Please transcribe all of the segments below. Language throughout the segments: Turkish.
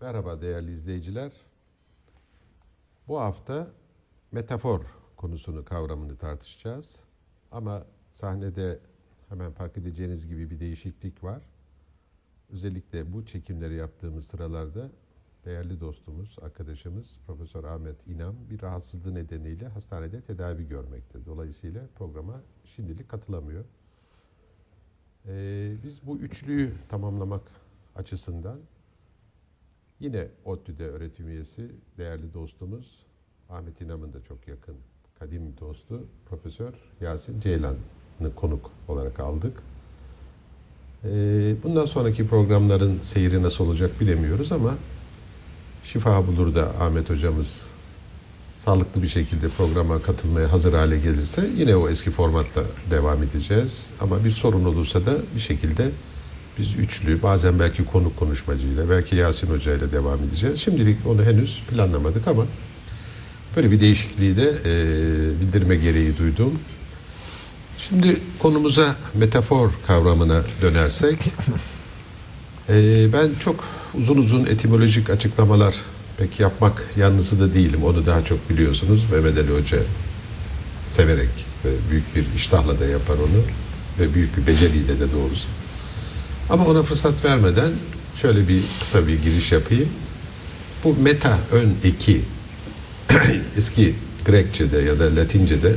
Merhaba değerli izleyiciler. Bu hafta metafor konusunu kavramını tartışacağız. Ama sahnede hemen fark edeceğiniz gibi bir değişiklik var. Özellikle bu çekimleri yaptığımız sıralarda değerli dostumuz, arkadaşımız Profesör Ahmet İnam bir rahatsızlığı nedeniyle hastanede tedavi görmekte. Dolayısıyla programa şimdilik katılamıyor. Ee, biz bu üçlüyü tamamlamak açısından yine ODTÜ'de öğretim üyesi değerli dostumuz Ahmet İnam'ın da çok yakın kadim dostu Profesör Yasin Ceylan'ı konuk olarak aldık. Ee, bundan sonraki programların seyri nasıl olacak bilemiyoruz ama şifa bulur da Ahmet hocamız sağlıklı bir şekilde programa katılmaya hazır hale gelirse yine o eski formatla devam edeceğiz. Ama bir sorun olursa da bir şekilde biz üçlü bazen belki konuk konuşmacıyla belki Yasin Hoca ile devam edeceğiz. Şimdilik onu henüz planlamadık ama böyle bir değişikliği de e, bildirme gereği duydum. Şimdi konumuza metafor kavramına dönersek e, ben çok uzun uzun etimolojik açıklamalar pek yapmak yanlısı da değilim. Onu daha çok biliyorsunuz. Mehmet Ali Hoca severek ve büyük bir iştahla da yapar onu ve büyük bir beceriyle de doğrusu. Ama ona fırsat vermeden şöyle bir kısa bir giriş yapayım. Bu meta ön eki eski Grekçe'de ya da Latince'de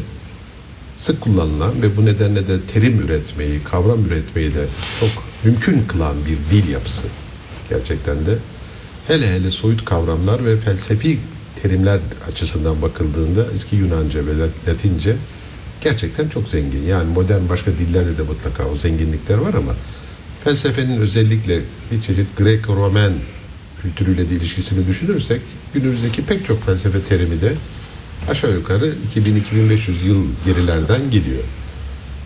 sık kullanılan ve bu nedenle de terim üretmeyi, kavram üretmeyi de çok mümkün kılan bir dil yapısı. Gerçekten de hele hele soyut kavramlar ve felsefi terimler açısından bakıldığında eski Yunanca ve Latince gerçekten çok zengin. Yani modern başka dillerde de mutlaka o zenginlikler var ama felsefenin özellikle bir çeşit Grek-Romen kültürüyle de ilişkisini düşünürsek günümüzdeki pek çok felsefe terimi de aşağı yukarı 2000-2500 yıl gerilerden geliyor.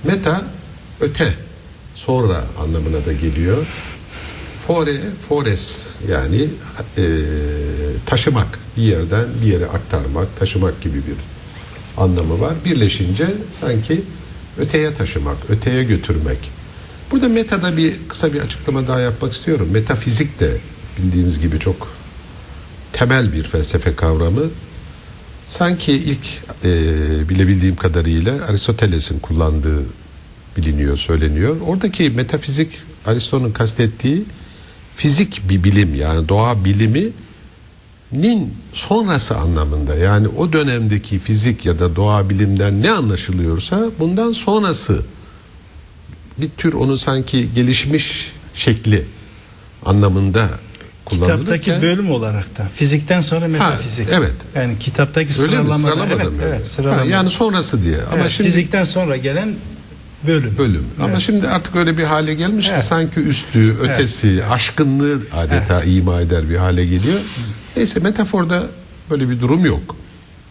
Meta öte, sonra anlamına da geliyor. Fore, fores yani e, taşımak, bir yerden bir yere aktarmak, taşımak gibi bir anlamı var. Birleşince sanki öteye taşımak, öteye götürmek. Burada metada bir kısa bir açıklama daha yapmak istiyorum. Metafizik de bildiğimiz gibi çok temel bir felsefe kavramı. Sanki ilk e, bilebildiğim kadarıyla Aristoteles'in kullandığı biliniyor, söyleniyor. Oradaki metafizik Aristo'nun kastettiği fizik bir bilim yani doğa bilimi nin sonrası anlamında yani o dönemdeki fizik ya da doğa bilimden ne anlaşılıyorsa bundan sonrası bir tür onu sanki gelişmiş şekli anlamında kullanılırken Kitaptaki bölüm olarak da fizikten sonra metafizik. Ha, evet. Yani kitaptaki sıralamada Sıralamadı evet, mı? evet sıralama. Ha, yani sonrası diye. Ama Evet, şimdi fizikten sonra gelen bölüm. bölüm. Ama şimdi artık öyle bir hale gelmiş Evet. ki sanki üstü, ötesi, aşkınlığı adeta ima eder bir hale geliyor. Neyse metaforda böyle bir durum yok.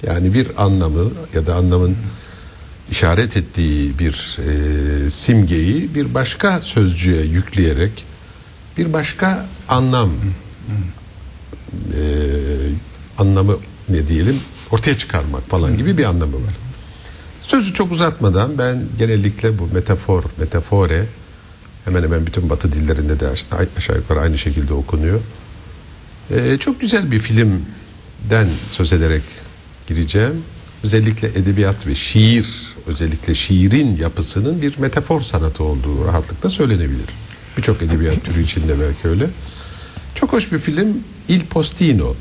Yani bir anlamı ya da anlamın işaret ettiği bir e, simgeyi bir başka sözcüğe yükleyerek bir başka anlam e, anlamı ne diyelim ortaya çıkarmak falan gibi bir anlamı var. Sözü çok uzatmadan ben genellikle bu metafor, metafore hemen hemen bütün batı dillerinde de aş- aşağı yukarı aynı şekilde okunuyor. Ee, çok güzel bir filmden söz ederek gireceğim. Özellikle edebiyat ve şiir, özellikle şiirin yapısının bir metafor sanatı olduğu rahatlıkla söylenebilir. Birçok edebiyat türü içinde belki öyle. Çok hoş bir film Il Postino.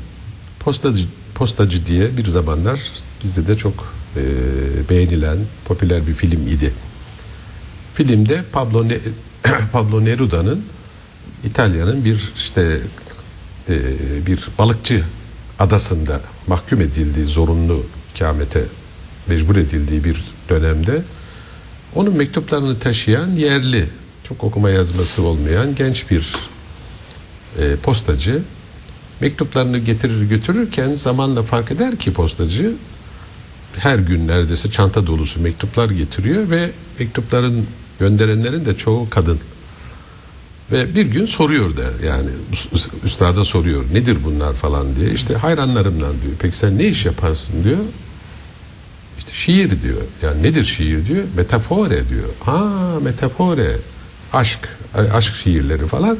Postacı, postacı diye bir zamanlar bizde de çok e, beğenilen popüler bir film idi. Filmde Pablo ne Pablo Neruda'nın İtalya'nın bir işte e, bir balıkçı adasında mahkum edildiği zorunlu ikamete mecbur edildiği bir dönemde onun mektuplarını taşıyan yerli çok okuma yazması olmayan genç bir e, postacı mektuplarını getirir götürürken zamanla fark eder ki postacı her gün neredeyse çanta dolusu mektuplar getiriyor ve mektupların gönderenlerin de çoğu kadın. Ve bir gün soruyor da yani üst- üstada soruyor nedir bunlar falan diye. İşte hayranlarımdan diyor. Peki sen ne iş yaparsın diyor. Şiir diyor. Yani nedir şiir diyor. Metafore diyor. Ha metafore. Aşk, aşk şiirleri falan.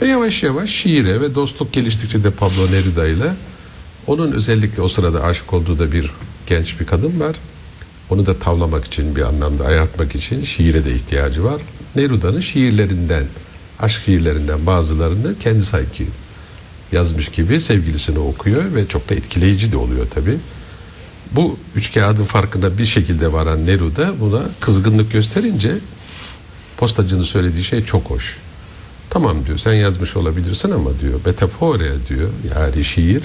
Ve yavaş yavaş şiire ve dostluk geliştikçe de Pablo Neruda ile onun özellikle o sırada aşık olduğu da bir genç bir kadın var. Onu da tavlamak için bir anlamda ayartmak için şiire de ihtiyacı var. Neruda'nın şiirlerinden, aşk şiirlerinden bazılarını kendi sanki yazmış gibi sevgilisini okuyor ve çok da etkileyici de oluyor tabi. Bu üç kağıdın farkında bir şekilde varan Neruda buna kızgınlık gösterince postacının söylediği şey çok hoş. Tamam diyor sen yazmış olabilirsin ama diyor metafore diyor yani şiir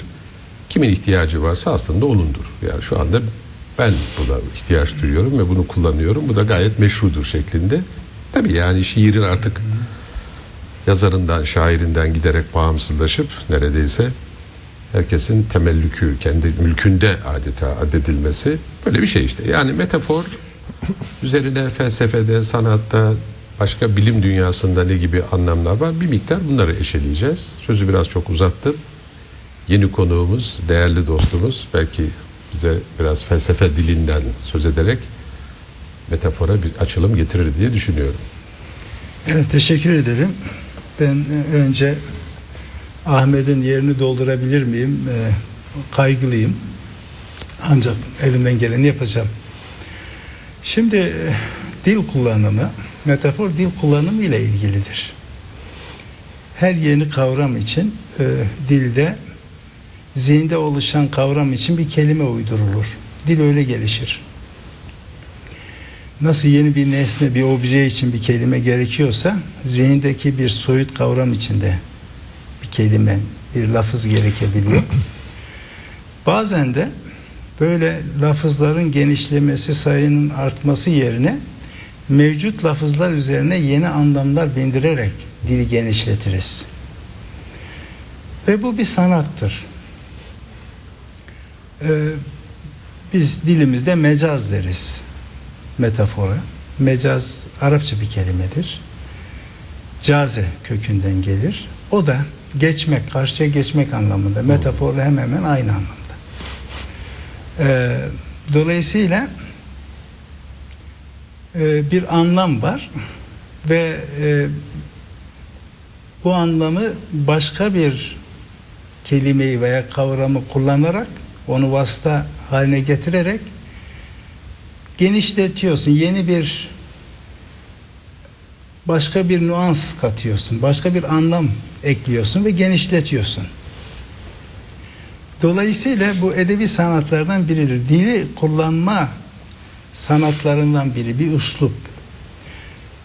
kimin ihtiyacı varsa aslında onundur. Yani şu anda ben buna ihtiyaç duyuyorum ve bunu kullanıyorum. Bu da gayet meşrudur şeklinde. Tabii yani şiirin artık yazarından, şairinden giderek bağımsızlaşıp neredeyse herkesin temellükü, kendi mülkünde adeta adedilmesi böyle bir şey işte. Yani metafor üzerine felsefede, sanatta, başka bilim dünyasında ne gibi anlamlar var bir miktar bunları eşeleyeceğiz. Sözü biraz çok uzattım. Yeni konuğumuz, değerli dostumuz belki bize biraz felsefe dilinden söz ederek metafora bir açılım getirir diye düşünüyorum. Evet teşekkür ederim. Ben e, önce Ahmet'in yerini doldurabilir miyim? E, kaygılıyım. Ancak elimden geleni yapacağım. Şimdi e, dil kullanımı, metafor dil kullanımı ile ilgilidir. Her yeni kavram için e, dilde zihinde oluşan kavram için bir kelime uydurulur. Dil öyle gelişir. Nasıl yeni bir nesne, bir obje için bir kelime gerekiyorsa zihindeki bir soyut kavram içinde bir kelime, bir lafız gerekebiliyor. Bazen de böyle lafızların genişlemesi, sayının artması yerine mevcut lafızlar üzerine yeni anlamlar bindirerek dili genişletiriz. Ve bu bir sanattır. Ee, biz dilimizde mecaz deriz metafora. Mecaz Arapça bir kelimedir. Caze kökünden gelir. O da geçmek, karşıya geçmek anlamında. Metaforla hemen hemen aynı anlamda. Ee, dolayısıyla e, bir anlam var ve e, bu anlamı başka bir kelimeyi veya kavramı kullanarak onu vasıta haline getirerek genişletiyorsun. Yeni bir başka bir nüans katıyorsun. Başka bir anlam ekliyorsun ve genişletiyorsun. Dolayısıyla bu edebi sanatlardan biridir. Dili kullanma sanatlarından biri, bir uslup.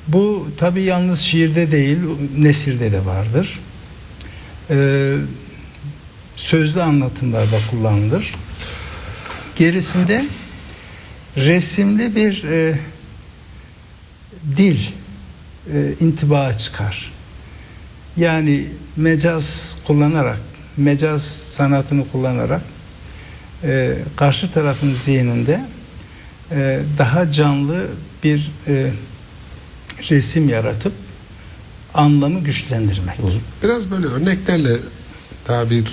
Bu tabi yalnız şiirde değil, nesirde de vardır. Ee, sözlü anlatımlarda kullanılır. Gerisinde resimli bir e, dil e, intiba çıkar. Yani mecaz kullanarak, mecaz sanatını kullanarak e, karşı tarafın zihninde e, daha canlı bir e, resim yaratıp anlamı güçlendirmek. Biraz böyle örneklerle daha bir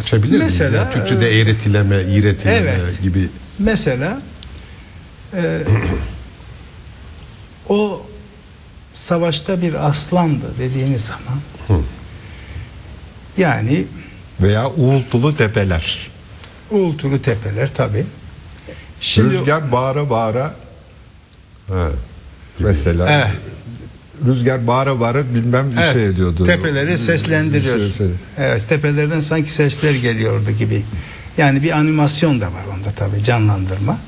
açabilir miyiz? Mesela, Yani Türkçe'de e, eğretileme, iğretileme evet. gibi. Mesela e, o savaşta bir aslandı dediğiniz zaman Hı. yani Veya uğultulu tepeler. uğultulu tepeler tabi. Şimdi Rüzgar bağıra bağıra Ha, gibi. mesela. Evet. Rüzgar bağıra bağıra bilmem bir Evet, şey ediyordu. Tepeleri seslendiriyor. Şey- Evet, tepelerden sanki sesler geliyordu gibi. Yani bir animasyon da var onda tabi canlandırma.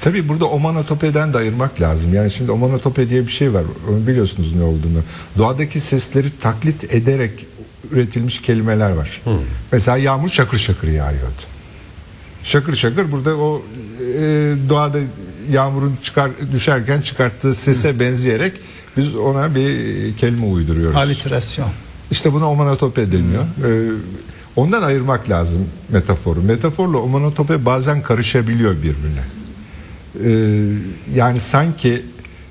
Tabii burada omanotopeden de ayırmak lazım. Yani şimdi omanotope diye bir şey var. Onu biliyorsunuz ne olduğunu. Doğadaki sesleri taklit ederek üretilmiş kelimeler var. Mesela yağmur şakır şakır yağıyordu. Şakır şakır burada o e, doğada yağmurun çıkar düşerken çıkarttığı sese benzeyerek biz ona bir kelime uyduruyoruz. Aliterasyon. İşte buna omanatope deniyor. Ee, ondan ayırmak lazım metaforu. Metaforla omanatope bazen karışabiliyor birbirine. Ee, yani sanki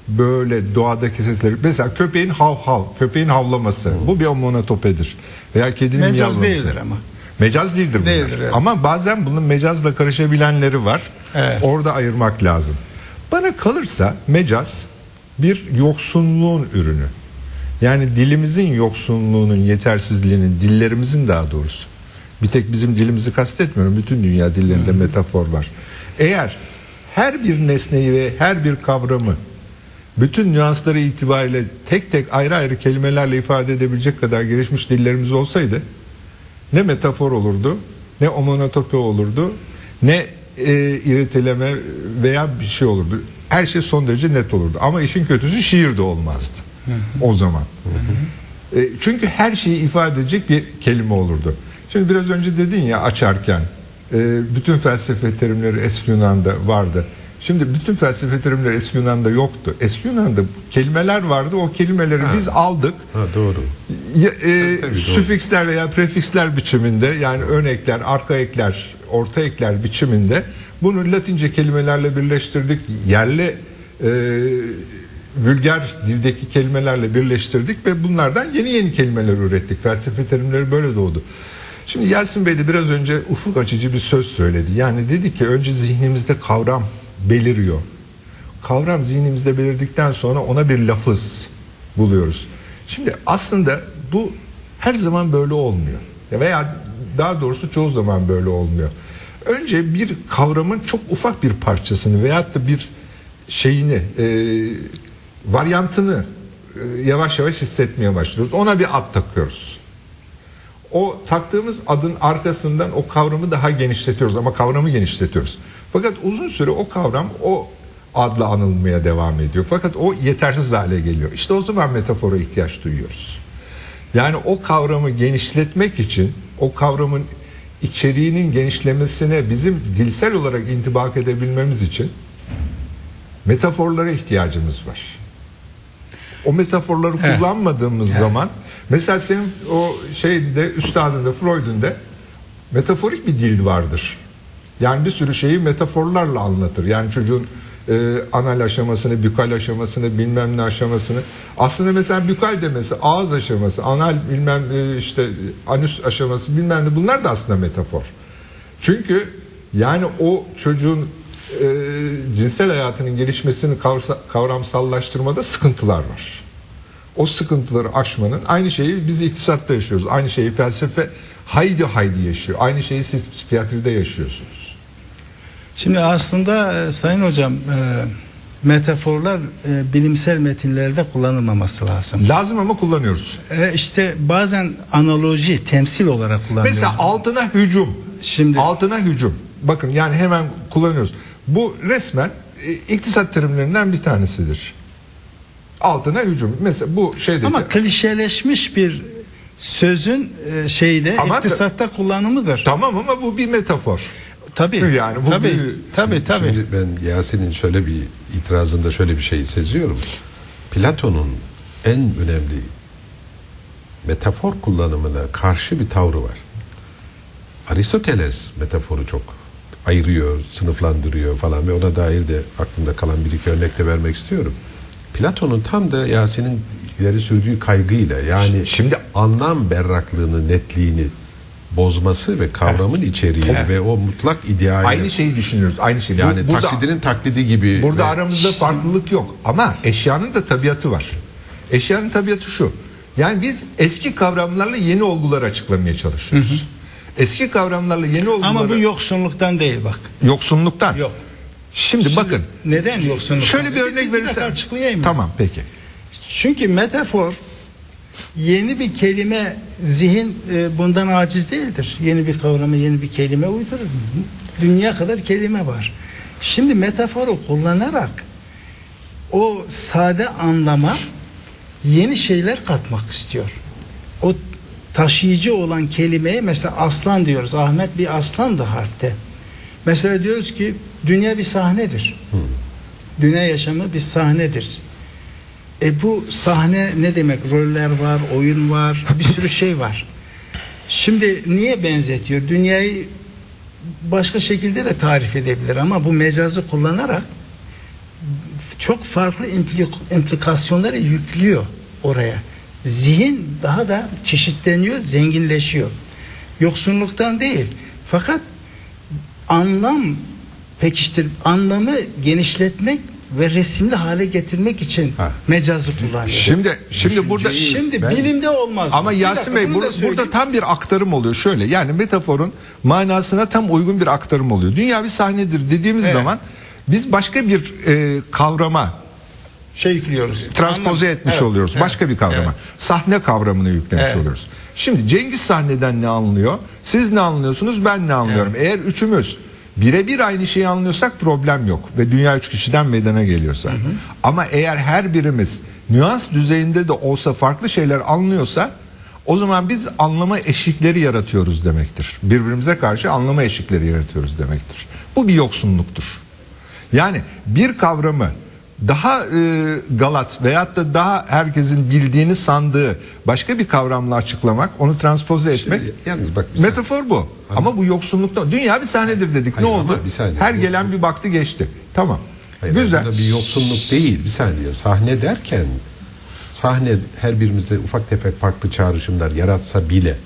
böyle doğadaki sesleri mesela köpeğin hav hav, köpeğin havlaması bu bir omanatopedir. Veya kedinin Mecaz miyavlaması. değildir ama. Mecaz değildir bunlar. Değildir, evet. Ama bazen bunun mecazla karışabilenleri var. Evet. Orada ayırmak lazım. Bana kalırsa mecaz bir yoksunluğun ürünü. Yani dilimizin yoksunluğunun, yetersizliğinin, dillerimizin daha doğrusu. Bir tek bizim dilimizi kastetmiyorum. Bütün dünya dillerinde metafor var. Eğer her bir nesneyi ve her bir kavramı bütün nüansları itibariyle tek tek ayrı ayrı kelimelerle ifade edebilecek kadar gelişmiş dillerimiz olsaydı ne metafor olurdu, ne omonotope olurdu, ne e, iriteleme veya bir şey olurdu. Her şey son derece net olurdu. Ama işin kötüsü şiir de olmazdı o zaman. E, çünkü her şeyi ifade edecek bir kelime olurdu. Şimdi biraz önce dedin ya açarken e, bütün felsefe terimleri eski Yunan'da vardı. Şimdi bütün felsefe terimleri eski Yunan'da yoktu. Eski Yunan'da kelimeler vardı. O kelimeleri biz aldık. Ha doğru. Ya, e, tabii, süfiksler veya prefiksler biçiminde yani ön ekler, arka ekler, orta ekler biçiminde bunu Latince kelimelerle birleştirdik. Yerli e, vulgar dildeki kelimelerle birleştirdik ve bunlardan yeni yeni kelimeler ürettik. Felsefe terimleri böyle doğdu. Şimdi Yasin Bey de biraz önce ufuk açıcı bir söz söyledi. Yani dedi ki önce zihnimizde kavram beliriyor. Kavram zihnimizde belirdikten sonra ona bir lafız buluyoruz. Şimdi aslında bu her zaman böyle olmuyor. Ya Veya daha doğrusu çoğu zaman böyle olmuyor. Önce bir kavramın çok ufak bir parçasını veyahut da bir şeyini, e, varyantını e, yavaş yavaş hissetmeye başlıyoruz. Ona bir ad takıyoruz. O taktığımız adın arkasından o kavramı daha genişletiyoruz ama kavramı genişletiyoruz. Fakat uzun süre o kavram o adla anılmaya devam ediyor. Fakat o yetersiz hale geliyor. İşte o zaman metafora ihtiyaç duyuyoruz. Yani o kavramı genişletmek için o kavramın içeriğinin genişlemesine bizim dilsel olarak intibak edebilmemiz için metaforlara ihtiyacımız var. O metaforları Evet. kullanmadığımız Evet. zaman mesela senin o şeyde üstadında Freud'un da metaforik bir dil vardır. Yani bir sürü şeyi metaforlarla anlatır. Yani çocuğun e, anal aşamasını, bükal aşamasını, bilmem ne aşamasını. Aslında mesela bükal demesi, ağız aşaması, anal bilmem e, işte anüs aşaması bilmem ne bunlar da aslında metafor. Çünkü yani o çocuğun e, cinsel hayatının gelişmesini kavramsallaştırmada sıkıntılar var. O sıkıntıları aşmanın aynı şeyi biz iktisatta yaşıyoruz. Aynı şeyi felsefe haydi haydi yaşıyor. Aynı şeyi siz psikiyatride yaşıyorsunuz. Şimdi aslında e, Sayın Hocam e, metaforlar e, bilimsel metinlerde kullanılmaması lazım. Lazım ama kullanıyoruz. E, işte bazen analoji, temsil olarak kullanılıyor. Mesela altına hücum. Şimdi- altına hücum. Bakın yani hemen kullanıyoruz. Bu resmen e, iktisat terimlerinden bir tanesidir. Altına hücum. Mesela bu şeydeki Ama klişeleşmiş bir sözün e, şeyde Ama- iktisatta kullanımıdır. Tamam ama bu bir metafor. Tabii. Yani bu tabii, bir- tabii, tabii. Şimdi ben Yasin'in şöyle bir itirazında şöyle bir şey seziyorum. Platon'un en önemli metafor kullanımına karşı bir tavrı var. Aristoteles metaforu çok ayırıyor, sınıflandırıyor falan ve ona dair de aklımda kalan bir iki örnek de vermek istiyorum. Platon'un tam da Yasin'in ileri sürdüğü kaygıyla yani Şimdi- anlam berraklığını, netliğini bozması ve kavramın içeriği ve o mutlak ideali Aynı şeyi düşünüyoruz. Aynı şey. Yani burada, taklidinin taklidi gibi. burada ve- aramızda farklılık yok. Ama eşyanın da tabiatı var. Eşyanın tabiatı şu. Yani biz eski kavramlarla yeni olgular açıklamaya çalışıyoruz. Eski kavramlarla yeni olguları Ama bu yoksunluktan değil bak. yoksunluktan. Yok. Şimdi, bakın. Neden yoksunluktan? Şöyle bir örnek dakika verirsen. açıklayayım. Tamam peki. Çünkü metafor yeni bir kelime zihin e, bundan aciz değildir. Yeni bir kavramı yeni bir kelime uydurur. Dünya kadar kelime var. Şimdi metaforu kullanarak o sade anlama yeni şeyler katmak istiyor. O taşıyıcı olan kelimeye mesela aslan diyoruz. Ahmet bir aslandı harpte. Mesela diyoruz ki dünya bir sahnedir. Dünya yaşamı bir sahnedir. E bu sahne ne demek? Roller var, oyun var, bir sürü şey var. Şimdi niye benzetiyor? Dünyayı başka şekilde de tarif edebilir ama bu mecazı kullanarak çok farklı implik- implikasyonları yüklüyor oraya. Zihin daha da çeşitleniyor, zenginleşiyor. Yoksunluktan değil. Fakat anlam pekiştir, anlamı genişletmek ve resimli hale getirmek için Ha. mecazı kullanıyor. Şimdi şimdi burada Şimdi Ben- bilimde olmaz. Ama Bir Yasin dakika, Bey burada, burada tam bir aktarım oluyor. Şöyle yani metaforun manasına tam uygun bir aktarım oluyor. Dünya bir sahnedir dediğimiz Evet. zaman biz başka bir e, kavrama şey yüklüyoruz. transpoze Anladım. etmiş Evet, oluyoruz. evet, Başka bir kavrama. evet. Sahne kavramını yüklemiş Evet. oluyoruz. Şimdi Cengiz sahneden ne anlıyor? Siz ne anlıyorsunuz? Ben ne anlıyorum? Eğer üçümüz birebir aynı şeyi anlıyorsak problem yok ve dünya üç kişiden meydana geliyorsa. Ama eğer her birimiz nüans düzeyinde de olsa farklı şeyler anlıyorsa o zaman biz anlama eşikleri yaratıyoruz demektir. Birbirimize karşı anlama eşikleri yaratıyoruz demektir. Bu bir yoksunluktur. Yani bir kavramı daha e, galat veyahut da daha herkesin bildiğini sandığı başka bir kavramla açıklamak, onu transpoze etmek yalnız bak metafor bu. Ama bu yoksunlukta dünya bir sahnedir dedik. Hayır ne oldu? bir saniye. Her Bu- gelen bir baktı geçti. Tamam. Hayır, Güzel. bir yoksunluk değil bir saniye. Sahne derken sahne her birimizde ufak tefek farklı çağrışımlar yaratsa bile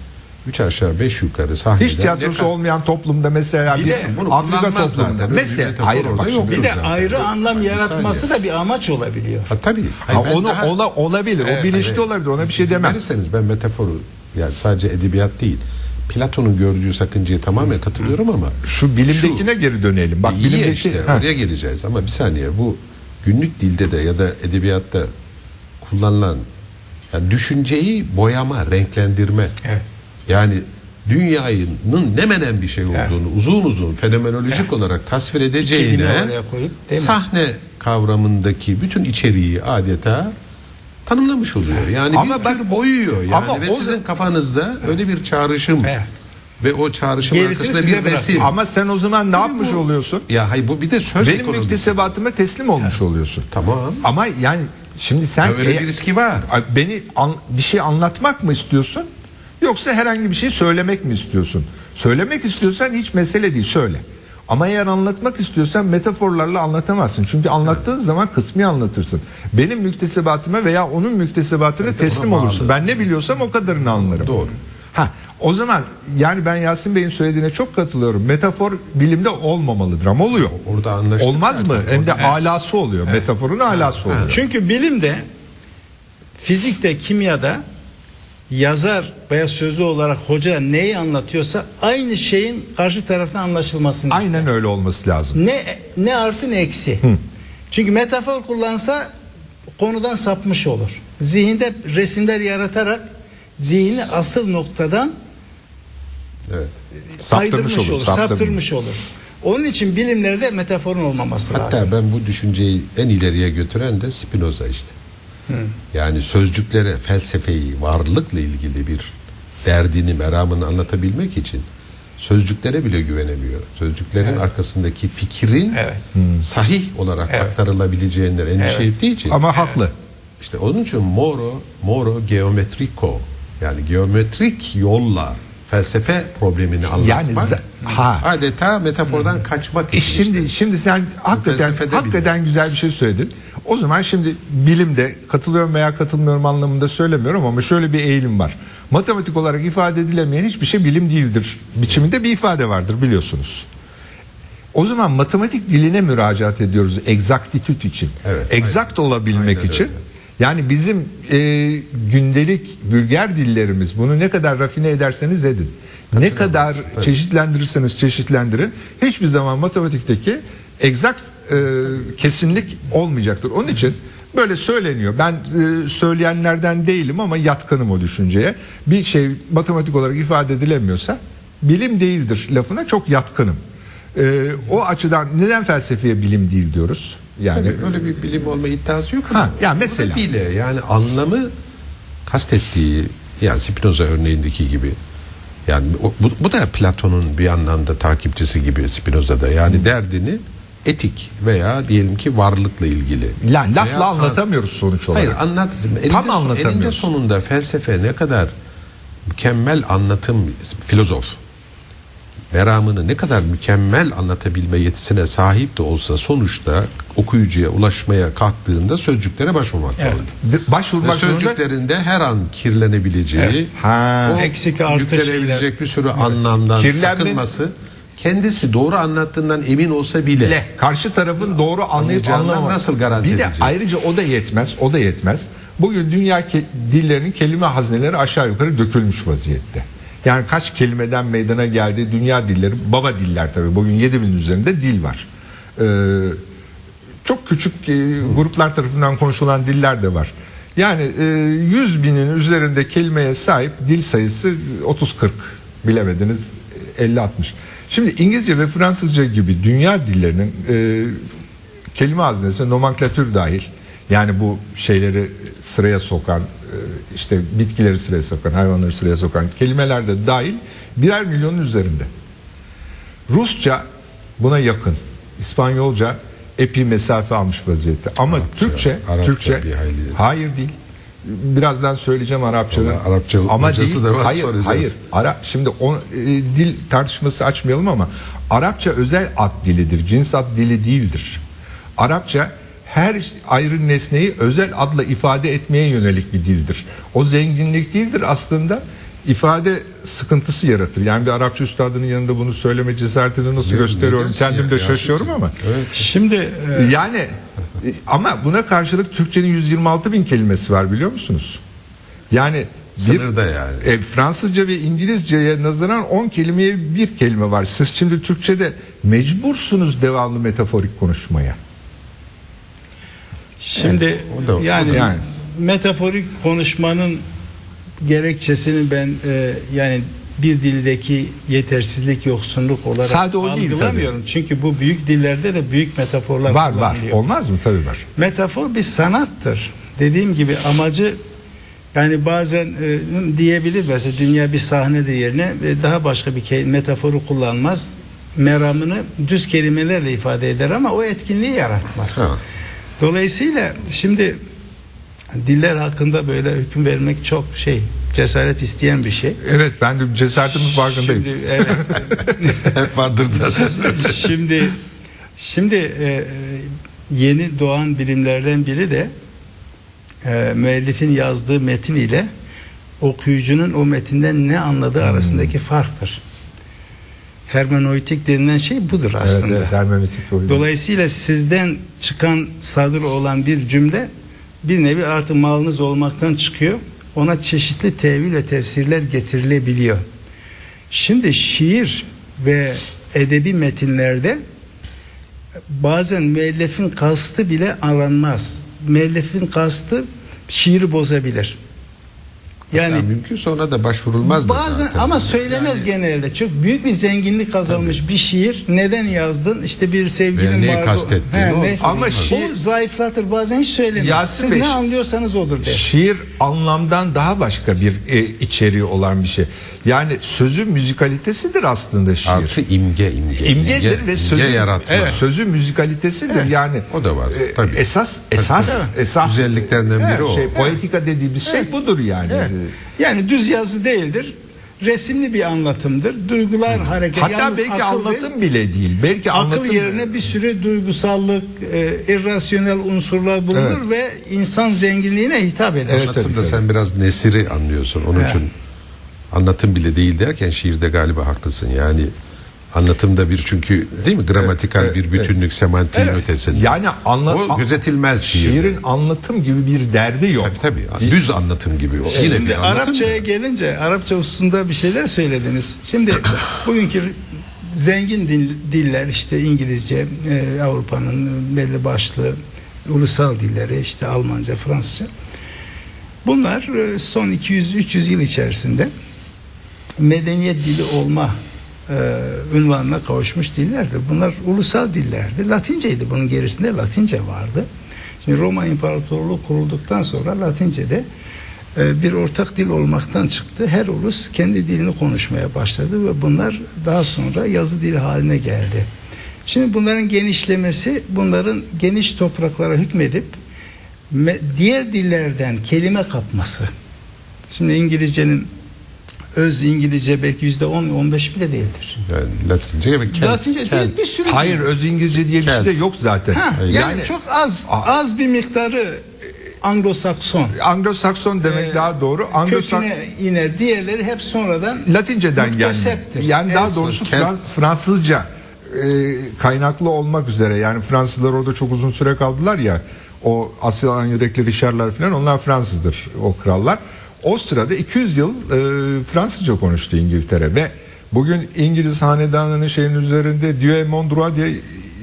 üç aşağı beş yukarı sahneden Hiç tiyatrosu ne kast- olmayan toplumda mesela Bir bir, de bunu Afrika toplumunda zaten. Öyle bir mesela orada bak yok. şimdi- Bir de zaten. ayrı anlam Bir yaratması saniye. da bir amaç olabiliyor. Ha, tabii. Ha, Hayır, ben onu daha- ola, olabilir. o bilinçli Hayır, olabilir. Ona bir şey demem. Verirseniz ben metaforu yani sadece edebiyat değil. Platon'un gördüğü sakıncaya tamamen katılıyorum ama Şu bilimdekine geri dönelim. Bak iyi bilimdeki işte Ha. oraya geleceğiz ama bir saniye bu günlük dilde de ya da edebiyatta kullanılan yani düşünceyi boyama, renklendirme. Evet. Yani dünyanın ne menen bir şey olduğunu uzun uzun fenomenolojik olarak tasvir edeceğine koyup, mi? sahne kavramındaki bütün içeriği adeta tanımlamış oluyor. Yani Ama bir bak- tür boyuyor yani ama ve o- sizin kafanızda öyle bir çağrışım Evet. ve o çağrışım Gerisini arkasında bir bırakıyor. resim. Ama sen o zaman ne yapmış oluyorsun? Ya hayır bu bir de söz Benim müktesebatıma teslim olmuş oluyorsun. Tamam. Ama yani şimdi sen Ya öyle eğer- bir riski var. Beni an- bir şey anlatmak mı istiyorsun? Yoksa herhangi bir şey söylemek mi istiyorsun? Söylemek istiyorsan hiç mesele değil söyle. Ama eğer anlatmak istiyorsan metaforlarla anlatamazsın. Çünkü anlattığın zaman kısmi anlatırsın. Benim müktesebatıma veya onun müktesebatına teslim olursun. Ben ne biliyorsam o kadarını anlarım. Doğru. Ha, o zaman yani ben Yasin Bey'in söylediğine çok katılıyorum. Metafor bilimde olmamalıdır ama oluyor. Orada anlaştık Olmaz mı? Hem de alası oluyor. Metaforun alası oluyor. Çünkü bilimde, fizikte, kimyada yazar veya sözlü olarak hoca neyi anlatıyorsa aynı şeyin karşı taraftan anlaşılmasını ister. Aynen öyle olması lazım. Ne ne artı ne eksi. Çünkü metafor kullansa konudan sapmış olur. Zihinde resimler yaratarak zihni asıl noktadan Evet. Saptırmış aydırmış olur, olur, saptırmış. saptırmış olur. Onun için bilimlerde metaforun olmaması Hatta lazım. ben bu düşünceyi en ileriye götüren de Spinoza işte. Yani sözcüklere felsefeyi, varlıkla ilgili bir derdini, meramını anlatabilmek için sözcüklere bile güvenemiyor. Sözcüklerin arkasındaki fikrin Evet. sahih olarak Evet. aktarılabileceğinden endişe Evet. ettiği için Ama haklı. işte onun için moro, moro geometriko yani geometrik yolla felsefe problemini anlatmak za- ha. adeta metafordan kaçmak E için şimdi işte. şimdi sen hakikaten hakikaten güzel bir şey söyledin. O zaman şimdi bilimde katılıyorum veya katılmıyorum anlamında söylemiyorum ama şöyle bir eğilim var. Matematik olarak ifade edilemeyen hiçbir şey bilim değildir. Biçiminde bir ifade vardır biliyorsunuz. O zaman matematik diline müracaat ediyoruz egzaktitüt için. Evet, Egzakt olabilmek Aynen için. öyle. Yani bizim e, gündelik vulger dillerimiz bunu ne kadar rafine ederseniz edin. Ne kadar tabii. çeşitlendirirseniz çeşitlendirin hiçbir zaman matematikteki egzakt e, kesinlik olmayacaktır. Onun için böyle söyleniyor. Ben e, söyleyenlerden değilim ama yatkınım o düşünceye. Bir şey matematik olarak ifade edilemiyorsa bilim değildir lafına çok yatkınım. E, o açıdan neden felsefeye bilim değil diyoruz? Yani Tabii öyle bir bilim olma iddiası yok ama Ha, yani bu da mesela. bile yani anlamı kastettiği yani Spinoza örneğindeki gibi yani bu, bu da Platon'un bir anlamda takipçisi gibi Spinoza'da yani derdini etik veya diyelim ki varlıkla ilgili. yani lafla Veya- anlatamıyoruz sonuç olarak. Hayır anlat. Elinde, Tam son- anlatamıyoruz. elinde sonunda felsefe ne kadar mükemmel anlatım filozof meramını ne kadar mükemmel anlatabilme yetisine sahip de olsa sonuçta okuyucuya ulaşmaya kalktığında sözcüklere başvurmak Evet. zorunda. Başvurmak Ve zorunda sözcüklerinde her an kirlenebileceği, Evet. Ha. o Eksik artı yüklenilebilecek şeyler. bir sürü anlamdan Kirlenme- sakınması kendisi doğru anlattığından emin olsa bile bile karşı tarafın doğru anlayıp nasıl garanti Bir de edecek? ayrıca o da yetmez, o da yetmez. Bugün dünya ke- dillerinin kelime hazneleri aşağı yukarı dökülmüş vaziyette. Yani kaç kelimeden meydana geldi dünya dilleri, baba diller tabii. Bugün 7000 üzerinde dil var. Ee, çok küçük e, gruplar tarafından konuşulan diller de var. Yani e, 100 binin üzerinde kelimeye sahip dil sayısı 30-40 bilemediniz 50-60. Şimdi İngilizce ve Fransızca gibi dünya dillerinin e, kelime haznesi nomenklatür dahil yani bu şeyleri sıraya sokan e, işte bitkileri sıraya sokan hayvanları sıraya sokan kelimeler de dahil birer milyonun üzerinde. Rusça buna yakın. İspanyolca epi mesafe almış vaziyette. Ama Arapça, Türkçe, Arapça Türkçe bir hayli. hayır değil. Birazdan söyleyeceğim Arapçada. Vallahi Arapça hocası da var, hayır, soracağız. hayır. Ara, şimdi o, e, dil tartışması açmayalım ama Arapça özel ad dilidir. Cins ad dili değildir. Arapça her ayrı nesneyi özel adla ifade etmeye yönelik bir dildir. O zenginlik değildir aslında ifade sıkıntısı yaratır. Yani bir Arapça üstadının yanında bunu söyleme cesaretini nasıl Ne- gösteriyorum kendim de şaşıyorum Yasin? ama. Şimdi e, Yani ama buna karşılık Türkçenin 126 bin kelimesi var biliyor musunuz? Yani bir- Sınırda yani. E, Fransızca ve İngilizceye nazaran 10 kelimeye bir kelime var. Siz şimdi Türkçe'de mecbursunuz devamlı metaforik konuşmaya. Şimdi o da- o yani, Yani. metaforik konuşmanın gerekçesini ben e, yani bir dildeki yetersizlik, yoksunluk olarak Sade o değil algılamıyorum. Çünkü bu büyük dillerde de büyük metaforlar Var var. Olmaz mı? Tabii var. Metafor bir sanattır. Dediğim gibi amacı yani bazen e, diyebilir mesela dünya bir sahnedir yerine e, daha başka bir metaforu kullanmaz. Meramını düz kelimelerle ifade eder ama o etkinliği yaratmaz. Ha. Dolayısıyla şimdi diller hakkında böyle hüküm vermek çok şey cesaret isteyen bir şey. Evet ben de cesaretimin farkındayım. Şimdi evet. hep vardır zaten. şimdi şimdi e, yeni doğan bilimlerden biri de e, müellifin yazdığı metin ile okuyucunun o metinden ne anladığı arasındaki farktır. Hermeneutik denilen şey budur Evet, aslında. evet, hermeneutik oyunu. Dolayısıyla sizden çıkan sadır olan bir cümle bir nevi artık malınız olmaktan çıkıyor. Ona çeşitli tevil ve tefsirler getirilebiliyor. Şimdi şiir ve edebi metinlerde bazen müellifin kastı bile aranmaz. Müellifin kastı şiiri bozabilir. Yani Yani mümkün sonra da başvurulmaz Bazen zaten. ama söylemez genelde. Çok büyük bir zenginlik kazanmış bir şiir. Neden yazdın? İşte bir sevgilin vardı. kastettiğini o- ne- Ama o şiir- zayıflatır. Bazen hiç söylemez. Yasin Siz Bey, ne anlıyorsanız odur der. Şiir anlamdan daha başka bir e, içeriği olan bir şey. Yani sözü müzikalitesidir aslında şiir. Artı imge imge. İmgedir ve imge sözü yaratma. Evet, sözü müzikalitesidir. Yani O da var, e, tabii. Esas esas esas Güzelliklerinden biri o. Şey poetika dediğimiz şey budur yani. Evet. Yani düz yazı değildir. Resimli bir anlatımdır. Duygular hareket. Hatta Yalnız belki akıl anlatım bile değil. Belki Akıl anlatım yerine bir sürü duygusallık, e, irrasyonel unsurlar bulunur ve insan zenginliğine hitap eder. Evet, Anlatımda tabii, sen biraz nesiri anlıyorsun. Onun Evet. için anlatım bile değil derken şiirde galiba haklısın. Yani anlatımda bir çünkü değil mi gramatikal evet, bir bütünlük semantiğin Evet. ötesinde. Yani anla- o gözetilmez şiirde. şiirin anlatım gibi bir derdi yok. Tabii tabii. Düz anlatım gibi. O. Yine Şimdi bir anlatım. Arapçaya gelince Arapça hususunda bir şeyler söylediniz. Şimdi bugünkü zengin dil- diller işte İngilizce, e, Avrupa'nın belli başlı ulusal dilleri işte Almanca, Fransızca. Bunlar e, son 200-300 yıl içerisinde medeniyet dili olma e, ünvanına kavuşmuş dillerdir. Bunlar ulusal dillerdi. Latinceydi bunun gerisinde Latince vardı. Şimdi Roma İmparatorluğu kurulduktan sonra Latince'de e, bir ortak dil olmaktan çıktı. Her ulus kendi dilini konuşmaya başladı ve bunlar daha sonra yazı dili haline geldi. Şimdi bunların genişlemesi, bunların geniş topraklara hükmedip me- diğer dillerden kelime kapması. Şimdi İngilizcenin öz İngilizce belki yüzde on, on beş bile değildir. Yani Latince ve Kelt. Latince değil Kelt. bir sürü. Hayır öz İngilizce diye bir şey de Kelt. yok zaten. Ha, yani, yani çok az A- az bir miktarı Anglo-Sakson. Anglo-Sakson demek Ee, daha doğru. Anglo-Sakson iner. Diğerleri hep sonradan Latinceden. Mukteseptir. Yani daha doğrusu Frans- Fransızca e, kaynaklı olmak üzere. Yani Fransızlar orada çok uzun süre kaldılar ya. O Asyalan yürekli Richard'lar falan onlar Fransızdır o krallar. O sırada 200 yıl e, Fransızca konuştu İngiltere ve bugün İngiliz hanedanının şeyin üzerinde Dieu mon droit diye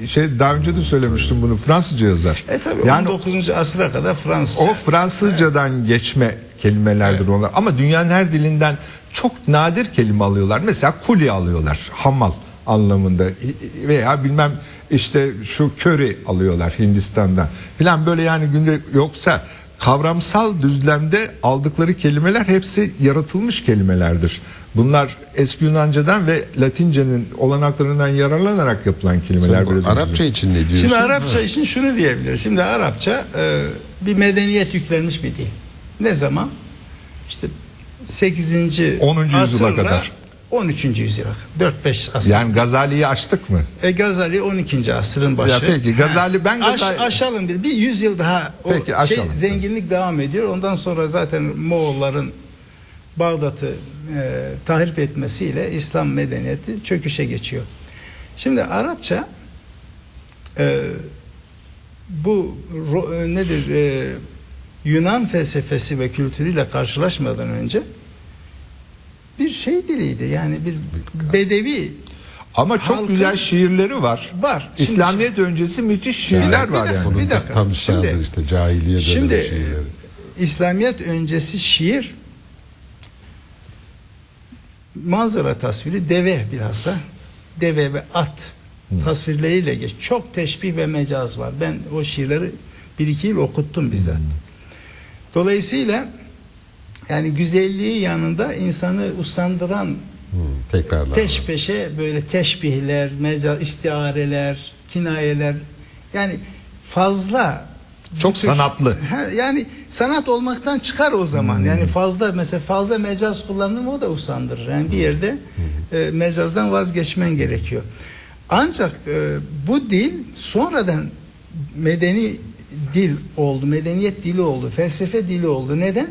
şey daha önce de söylemiştim bunu Fransızca yazar. E tabi yani 19. asıra kadar Fransızca. o Fransızcadan geçme kelimelerdir onlar. Ama dünyanın her dilinden çok nadir kelime alıyorlar. Mesela kuli alıyorlar. Hamal anlamında veya bilmem işte şu köri alıyorlar Hindistan'da filan böyle yani günde yoksa kavramsal düzlemde aldıkları kelimeler hepsi yaratılmış kelimelerdir. Bunlar eski Yunanca'dan ve Latince'nin olanaklarından yararlanarak yapılan kelimeler. Bu biraz Arapça önce. için ne diyorsun? Şimdi Arapça için şunu diyebiliriz. Şimdi Arapça e, bir medeniyet yüklenmiş bir dil. Ne zaman? İşte 8. 10. yüzyıla kadar. 13. yüzyıla kadar. 4-5 asır. Yani Gazali'yi açtık mı? E, Gazali 12. asırın başı. Ya peki, Gazali- ben Aş- Gazali- aşalım bir, bir yüzyıl daha o Peki, şey zenginlik devam ediyor. Ondan sonra zaten Moğolların Bağdat'ı e, tahrip etmesiyle İslam medeniyeti çöküşe geçiyor. Şimdi Arapça e, bu ro- e, nedir e, Yunan felsefesi ve kültürüyle karşılaşmadan önce bir şey diliydi. Yani bir bedevi Ama çok Halkın- güzel şiirleri var. Var. Şimdi- İslamiyet öncesi müthiş şiirler var yani. Onun bir da dakika. tam Şimdi- işte cahiliye dönemi Şimdi şiirleri. e, İslamiyet öncesi şiir manzara tasviri deve bilhassa deve ve at tasvirleriyle geç. Çok teşbih ve mecaz var. Ben o şiirleri bir iki yıl okuttum bizzat. Dolayısıyla yani güzelliği yanında insanı usandıran Hı, tekrarlar. peş peşe böyle teşbihler, mecaz, istiareler, kinayeler yani fazla Çok tür- sanatlı. Yani sanat olmaktan çıkar o zaman. Yani fazla mesela fazla mecaz kullandım o da usandırır. Yani bir yerde e, mecazdan vazgeçmen gerekiyor. Ancak e, bu dil sonradan medeni dil oldu, medeniyet dili oldu, felsefe dili oldu. Neden?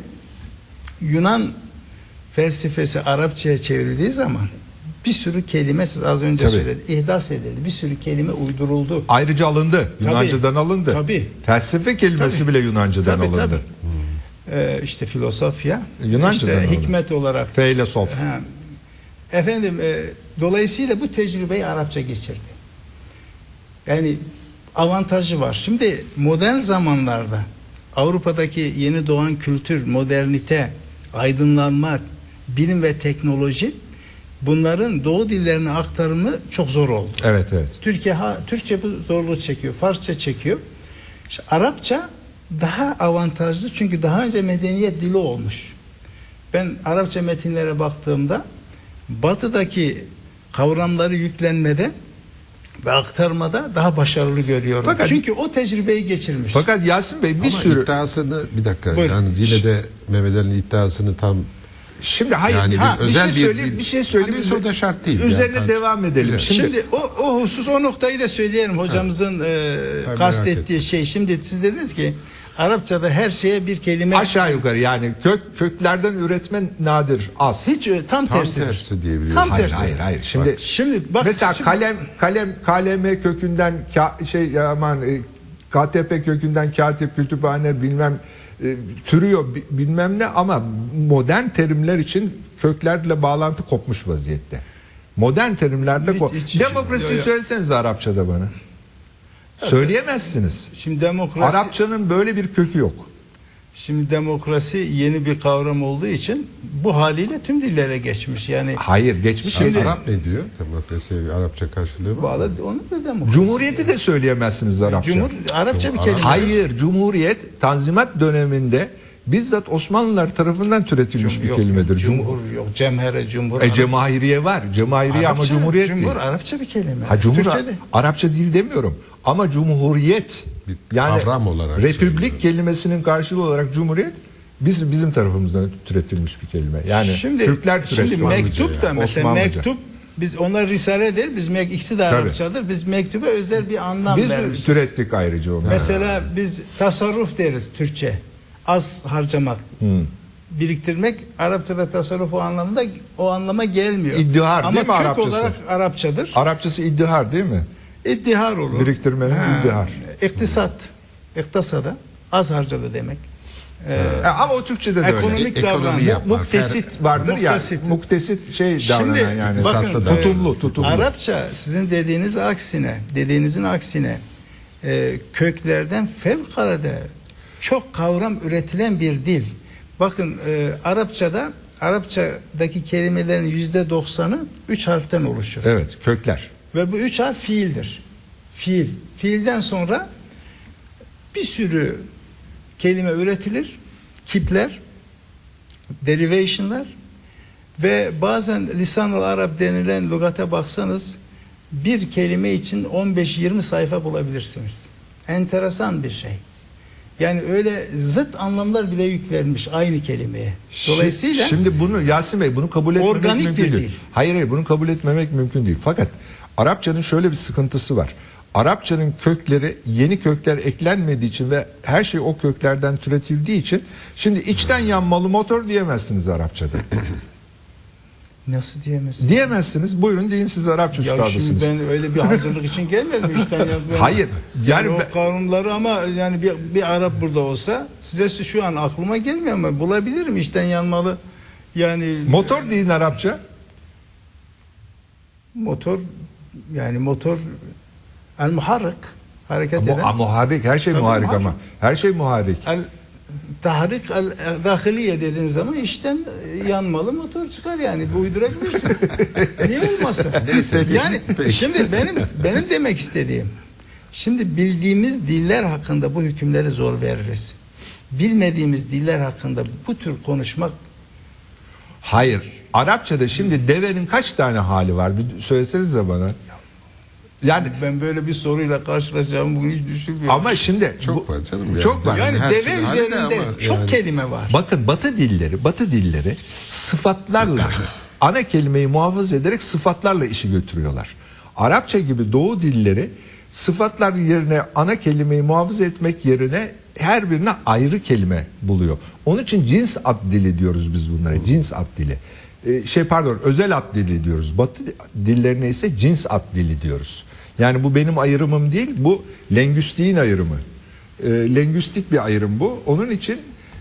Yunan felsefesi Arapçaya çevrildiği zaman bir sürü kelime siz az önce Tabii. söyledi, ihdas edildi. Bir sürü kelime uyduruldu. Ayrıca alındı. Yunanca'dan alındı. Tabii. Felsefe kelimesi Tabii. bile Yunanca'dan Tabii, alındı. tabii. Ee, işte filosofya, Yunanca'dan işte alındı. hikmet olarak. Feylesof. Ha. Efendim, e, dolayısıyla bu tecrübeyi Arapça geçirdi. Yani avantajı var. Şimdi modern zamanlarda Avrupa'daki yeni doğan kültür, modernite, aydınlanma, bilim ve teknoloji bunların doğu dillerine aktarımı çok zor oldu. Evet evet. Türkiye ha, Türkçe bu zorluğu çekiyor, Farsça çekiyor. İşte Arapça daha avantajlı çünkü daha önce medeniyet dili olmuş. Ben Arapça metinlere baktığımda batıdaki kavramları yüklenmede ve aktarmada daha başarılı görüyorum. Fakat- çünkü o tecrübeyi geçirmiş. Fakat Yasin Bey bir Ama sürü iddiasını bir dakika Buyurun. yani yine de Mehmet Ali'nin iddiasını tam Şimdi hayır Yani bir ha, özel şey bir söyleyeyim, dil. bir şey söyleyeyim. Ha, neyse, o da şart değil. Üzerine Yani, devam edelim. Güzel. Şimdi, Şimdi, o, o husus o noktayı da söyleyelim hocamızın e, merak kastettiği şey. Şimdi siz dediniz ki Arapçada her şeye bir kelime aşağı yukarı yani kök köklerden üretme nadir az. hiç ö- tam, tam tersi. tersi diyebiliyorum. Tam hayır, tersi. hayır hayır. Şimdi Şimdi bak mesela şimdi- kalem kalem kaleme kökünden ka- şey aman e, KTP kökünden katip kütüphane bilmem e, türüyor bi- bilmem ne ama modern terimler için köklerle bağlantı kopmuş vaziyette. Modern terimlerle Hiç- ko- hiç- hiç- Demokrasiyi yo. söyleseniz Arapçada bana. Söyleyemezsiniz. Şimdi demokrasi Arapçanın böyle bir kökü yok. şimdi demokrasi yeni bir kavram olduğu için bu haliyle tüm dillere geçmiş. Yani Hayır geçmiş Şimdi. Arap ne diyor? Demokrasiye bir Arapça karşılığı var. mı? bağlı onu da demokrasi. Cumhuriyeti de söyleyemezsiniz Arapça. Cumhur Arapça bir kelime. Hayır, Cumhuriyet Tanzimat döneminde bizzat Osmanlılar tarafından türetilmiş bir Yok, kelimedir. Cumhur yok. Cemhere cumhur. E, cemahiriye var. Cemahiriye ama Arapça, Cumhuriyet Cumhur değil. Arapça bir kelime. Ha, Cumhur, Türkçe'de. Arapça değil demiyorum. Ama Cumhuriyet Bir yani kavram olarak Republik söylüyorum. kelimesinin karşılığı olarak Cumhuriyet biz bizim tarafımızdan türetilmiş bir kelime. Yani Türkler türetti. Şimdi mektup da yani. mesela Osmanlıca. mektup biz onlar risale der. Biz mek- ikisi de. Arapçadır. Biz mektuba özel bir anlam Biz vermişiz. türettik ayrıca onu. Mesela biz tasarruf deriz Türkçe. az harcamak, biriktirmek Arapçada tasarruf o anlamda o anlama gelmiyor. İddihar Ama değil mi kök Arapçası? olarak Arapçadır. Arapçası iddihar değil mi? İddihar olur. Biriktirmenin iddihar. İktisat, iktisada az harcadı demek. E, ama o Türkçe'de de öyle. Ekonomik E- ekonomi davranma. yap. Muktesit vardır ya. Muktesit. Muktesit şey Şimdi davranan yani. bakın tutumlu, tutumlu. Arapça sizin dediğiniz aksine, dediğinizin aksine e, köklerden fevkalade çok kavram üretilen bir dil. Bakın e, Arapçada Arapçadaki kelimelerin yüzde doksanı üç harften oluşur. Evet, kökler. Ve bu üç harf fiildir. Fiil. Fiilden sonra bir sürü kelime üretilir. Kipler, derivation'lar ve bazen lisan-ı Arap denilen lügate baksanız bir kelime için 15-20 sayfa bulabilirsiniz. Enteresan bir şey. Yani öyle zıt anlamlar bile yüklenmiş aynı kelimeye. Dolayısıyla Şi- şimdi bunu Yasin Bey bunu kabul etmemek Organik mümkün bir değil. dil. Hayır hayır bunu kabul etmemek mümkün değil. Fakat Arapçanın şöyle bir sıkıntısı var. Arapçanın kökleri yeni kökler eklenmediği için ve her şey o köklerden türetildiği için şimdi içten yanmalı motor diyemezsiniz Arapçada. nasıl diyemezsin? diyemezsiniz. Buyurun deyin siz Arapça Ya üstadısınız. şimdi ben öyle bir hazırlık için gelmedim işten ya. Hayır, Yani, yani o ben- kanunları ama yani bir, bir Arap burada olsa size şu an aklıma gelmiyor ama bulabilirim işten yanmalı. Yani Motor deyin Arapça. motor yani motor el muharrik hareket Ama, eden. muharrik her şey Tabii muharrik muharrik. ama. Her şey muharrik. El tahrik el dahiliye dediğin zaman işten yanmalı motor çıkar yani bu uydurabilirsin. Niye olmasın? Neyse, yani peki. şimdi benim benim demek istediğim şimdi bildiğimiz diller hakkında bu hükümleri zor veririz. Bilmediğimiz diller hakkında bu tür konuşmak Hayır. Arapçada şimdi devenin kaç tane hali var? Bir söylesenize bana. Yani ben böyle bir soruyla karşılaşacağımı bugün hiç düşünmüyorum. ama şimdi Çok bu- var canım yani. Çok var. yani her deve üzerinde çok yani- kelime var. Bakın Batı dilleri, Batı dilleri sıfatlarla ana kelimeyi muhafaza ederek sıfatlarla işi götürüyorlar. Arapça gibi Doğu dilleri sıfatlar yerine ana kelimeyi muhafaza etmek yerine her birine ayrı kelime buluyor. Onun için cins ad dili diyoruz biz bunlara. Cins ad dili. Ee, şey pardon, özel ad dili diyoruz. Batı dillerine ise cins ad dili diyoruz. Yani bu benim ayrımım değil, bu lengüstiğin ayrımı. E, lengüstik bir ayrım bu. Onun için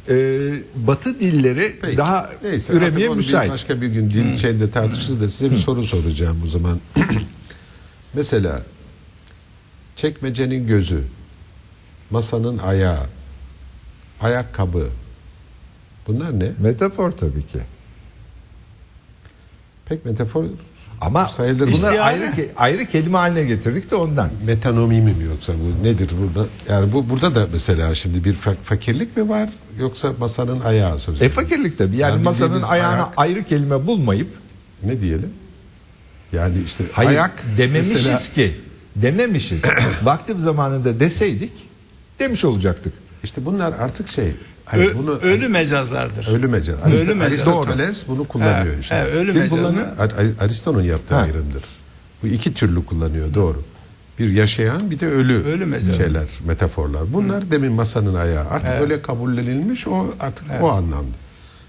e, Batı dilleri Peki. daha Neyse, üremeye onu bir müsait. başka bir gün dil şeyinde tartışırız da size bir soru soracağım o zaman. Mesela çekmecenin gözü, masanın ayağı, ayakkabı. Bunlar ne? Metafor tabii ki. Pek metafor Ama sayılır. bunlar İstihare. ayrı ke- ayrı kelime haline getirdik de ondan. metanomimi mi yoksa bu nedir burada? Yani bu burada da mesela şimdi bir fa- fakirlik mi var yoksa masanın ayağı sözü? E fakirlik tabii. Yani Yani masanın ayağına ayak- ayrı kelime bulmayıp Ne diyelim? Yani işte hayır ayak dememişiz mesela- ki. Dememişiz. Vakti zamanında deseydik demiş olacaktık. İşte bunlar artık şey hani Ö- bunu ölü mecazlardır. ölü mecaz. Ölü Arist- mecaz. Aristoteles bunu kullanıyor He, işte. he, ölü Kim mecazı. kullanıyor? Ar- Ar- Aristo'nun yaptığı Ha. ayrımdır. Bu iki türlü kullanıyor doğru. Bir yaşayan bir de ölü, Ölü mecazı. şeyler, metaforlar. Bunlar demin masanın ayağı. Artık Evet. öyle kabullenilmiş o artık o anlamda.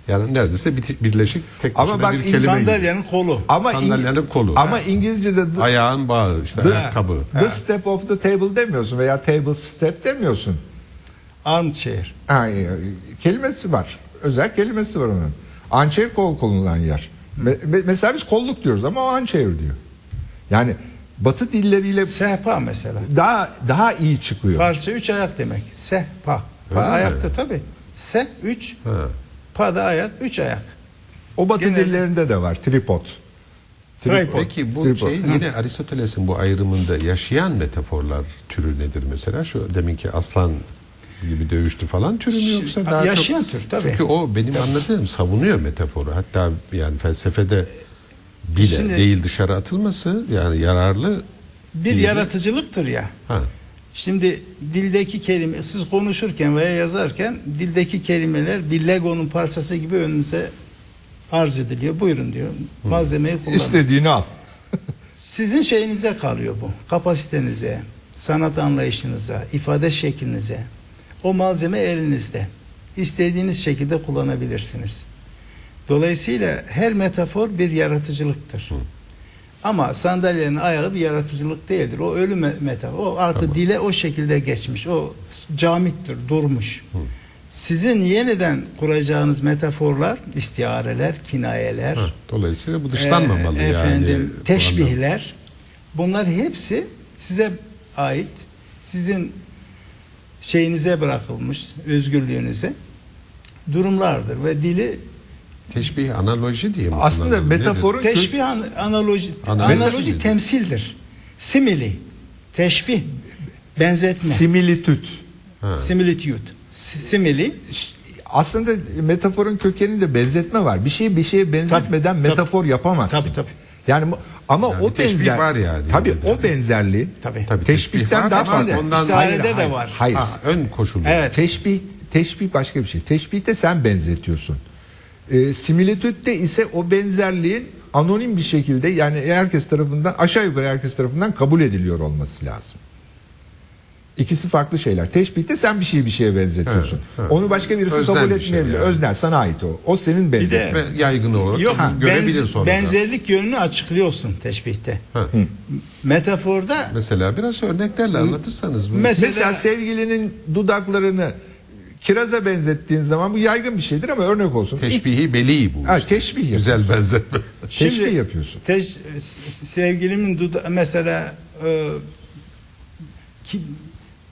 Yani neredeyse bir, birleşik tek Ama başına bak bir kelime gibi. Sandalyenin kolu. Ama Sandalyenin kolu. Ama İngilizce'de the, Ayağın bağı işte the, ayakkabı. the step of the table demiyorsun veya table step demiyorsun. Armchair. Ha, e, kelimesi var. Özel kelimesi var onun. Ançer kol konulan yer. Me- me- mesela biz kolluk diyoruz ama o ançer diyor. Yani Batı dilleriyle Sehpa mesela. daha daha iyi çıkıyor. Parça üç ayak demek. Sehpa. Pa Öyle mi? ayaktır tabi. Seh üç. Ha. Pa da ayak. Üç ayak. O Batı Genelde- dillerinde de var. Tripod. Tripod. Peki bu Tripod. şey yine Aristoteles'in bu ayrımında yaşayan metaforlar türü nedir mesela? Şu deminki aslan gibi dövüştü falan türü mü yoksa daha yaşayan çok... tür, tabii. Çünkü o benim anladığım savunuyor metaforu. Hatta yani felsefede bile Şimdi- değil dışarı atılması yani yararlı Bir değil. yaratıcılıktır ya. Ha. Şimdi dildeki kelime siz konuşurken veya yazarken dildeki kelimeler bir Lego'nun parçası gibi önünüze arz ediliyor. Buyurun diyor. Malzemeyi kullanın. İstediğini al. Sizin şeyinize kalıyor bu. Kapasitenize, sanat anlayışınıza, ifade şeklinize. O malzeme elinizde. istediğiniz şekilde kullanabilirsiniz. Dolayısıyla her metafor bir yaratıcılıktır. Ama sandalyenin ayağı bir yaratıcılık değildir. O ölü me- metafor. O artık Tamam. dile o şekilde geçmiş. O camittir, durmuş. Sizin yeniden kuracağınız metaforlar, istiareler, kinayeler, Ha, Dolayısıyla bu dışlanmamalı yani. efendim, bu teşbihler bunlar hepsi size ait sizin şeyinize bırakılmış özgürlüğünüze durumlardır ve dili. Teşbih, analoji diye mi? Aslında metaforun teşbih an- analoji Analoji analoji temsildir. Simili teşbih benzetme similitüt. Ha. similitude si- simili Aslında metaforun kökeninde benzetme var. Bir şeyi bir şeye benzetmeden Tabii, metafor yapamazsın. Tabii, tabii. Yani bu- ama Yani o benzer var yani. Tabii de. o benzerliği Tabii. Tabii teşbih teşbihten var daha farklı. ondan- İstiharede Hayır, de hayır, var. Hayır. Ha, ön koşulu. Evet. Teşbih teşbih başka bir şey. Teşbihte sen benzetiyorsun. E, similitütte ise o benzerliğin anonim bir şekilde yani herkes tarafından aşağı yukarı herkes tarafından kabul ediliyor olması lazım. İkisi farklı şeyler. Teşbihte sen bir şeyi bir şeye benzetiyorsun. Evet, evet. Onu başka birisi Öznel kabul bir şey etmeyebilir. yani. Öznel sana ait o. O senin de- benzetin. Ve yaygın olarak Yok görebilir benz- sonra. benzerlik yönünü açıklıyorsun teşbihte. Ha. Metaforda Mesela biraz örneklerle anlatırsanız. Bu. Mesela- Mesela sevgilinin dudaklarını kiraza benzettiğin zaman bu yaygın bir şeydir ama örnek olsun. Teşbihi beli bu. Ha, işte. teşbih Güzel benzetme. Teşbih yapıyorsun. teş- sevgilimin duda mesela e, ki,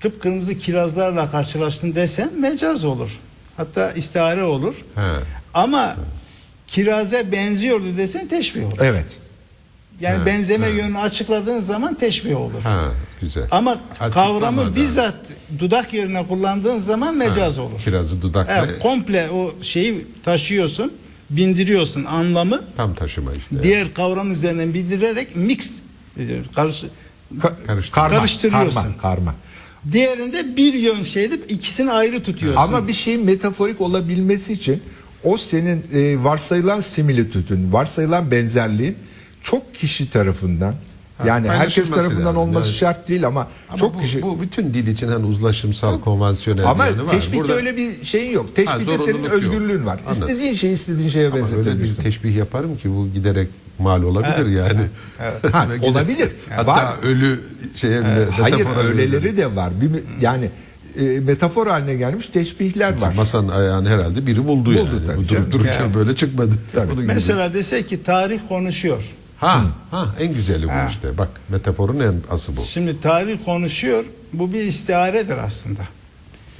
kıpkırmızı kirazlarla karşılaştın desen mecaz olur. Hatta istihare olur. Ha. Ama kiraze benziyordu desen teşbih olur. Evet. Yani Ha, benzeme ha. yönünü açıkladığın zaman teşbih olur. Ha, güzel. Ama kavramı bizzat dudak yerine kullandığın zaman mecaz olur. Kirazı dudakla Evet, komple o şeyi taşıyorsun, bindiriyorsun anlamı. tam taşıma işte. Diğer kavram üzerinden bildirerek mix ediyor. Karış, Ka- Karıştır- karma, Karıştırıyorsun. Karma, karma. Diğerinde bir yön şeyde ikisini ayrı tutuyorsun. Ama bir şeyin metaforik olabilmesi için o senin e, varsayılan similitüdün, varsayılan benzerliğin çok kişi tarafından Ha, yani herkes paylaşılması tarafından lazım. olması Yani- şart değil ama, Ama çok bu, kişi bu bütün dil için hani uzlaşımsal, konvansiyonel ama bir yanı var. teşbihte Burada- öyle bir şeyin yok. Teşbihte senin zorunluluk yok. özgürlüğün var. Anladım. İstediğin şeyi istediğin şeye Ama öyle bir benzetebilirsin. teşbih yaparım ki bu giderek mal olabilir yani. Ha, Ve gider- olabilir. Hatta Var. ölü şeye bile Hayır metafora öyleleri bile- de var. Bir, yani e, metafor haline gelmiş teşbihler var. Masanın ayağını herhalde biri buldu, Buldu yani. tabii Bu canım. durup dururken Yani. böyle çıkmadı. Tabii. Onun gibi. Mesela dese ki tarih konuşuyor. ha, ha en güzeli bu Ha. işte. Bak metaforun en ası bu. Şimdi tarih konuşuyor. Bu bir istiharedir aslında.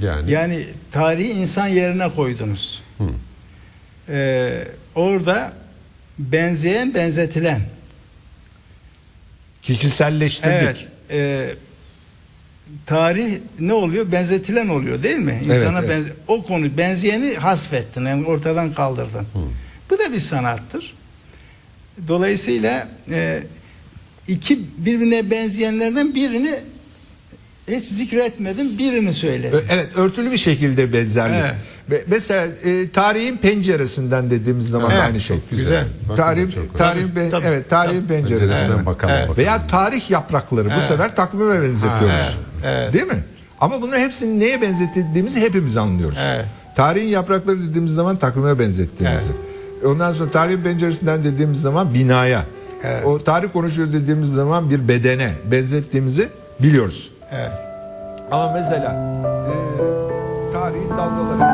Yani, Yani tarihi insan yerine koydunuz. Ee, orada benzeyen benzetilen. Kişiselleştirdik. Evet. e, tarih ne oluyor? Benzetilen oluyor değil mi? İnsana evet. benze- o konu benzeyeni hasfettin. Yani ortadan kaldırdın. Bu da bir sanattır. Dolayısıyla e, iki birbirine benzeyenlerden birini hiç zikretmedim. Birini söyledim. Evet örtülü bir şekilde benzerlik. Evet. Ve Mesela e, tarihin penceresinden dediğimiz zaman Evet, aynı şey. güzel. Tarihin Tabii, ben- tabii, evet tarihin tabii. penceresinden. penceresinden bakalım. Evet. bakalım. Veya tarih yaprakları bu sefer takvime benzetiyoruz. evet. Değil mi? Ama bunu hepsini neye benzetildiğimizi hepimiz anlıyoruz. Evet. Tarihin yaprakları dediğimiz zaman takvime benzettiğimizi. Ondan sonra tarihin penceresinden dediğimiz zaman binaya. O tarih konuşuyor dediğimiz zaman bir bedene benzettiğimizi biliyoruz. Evet. Ama mesela e, tarihin dalgaları.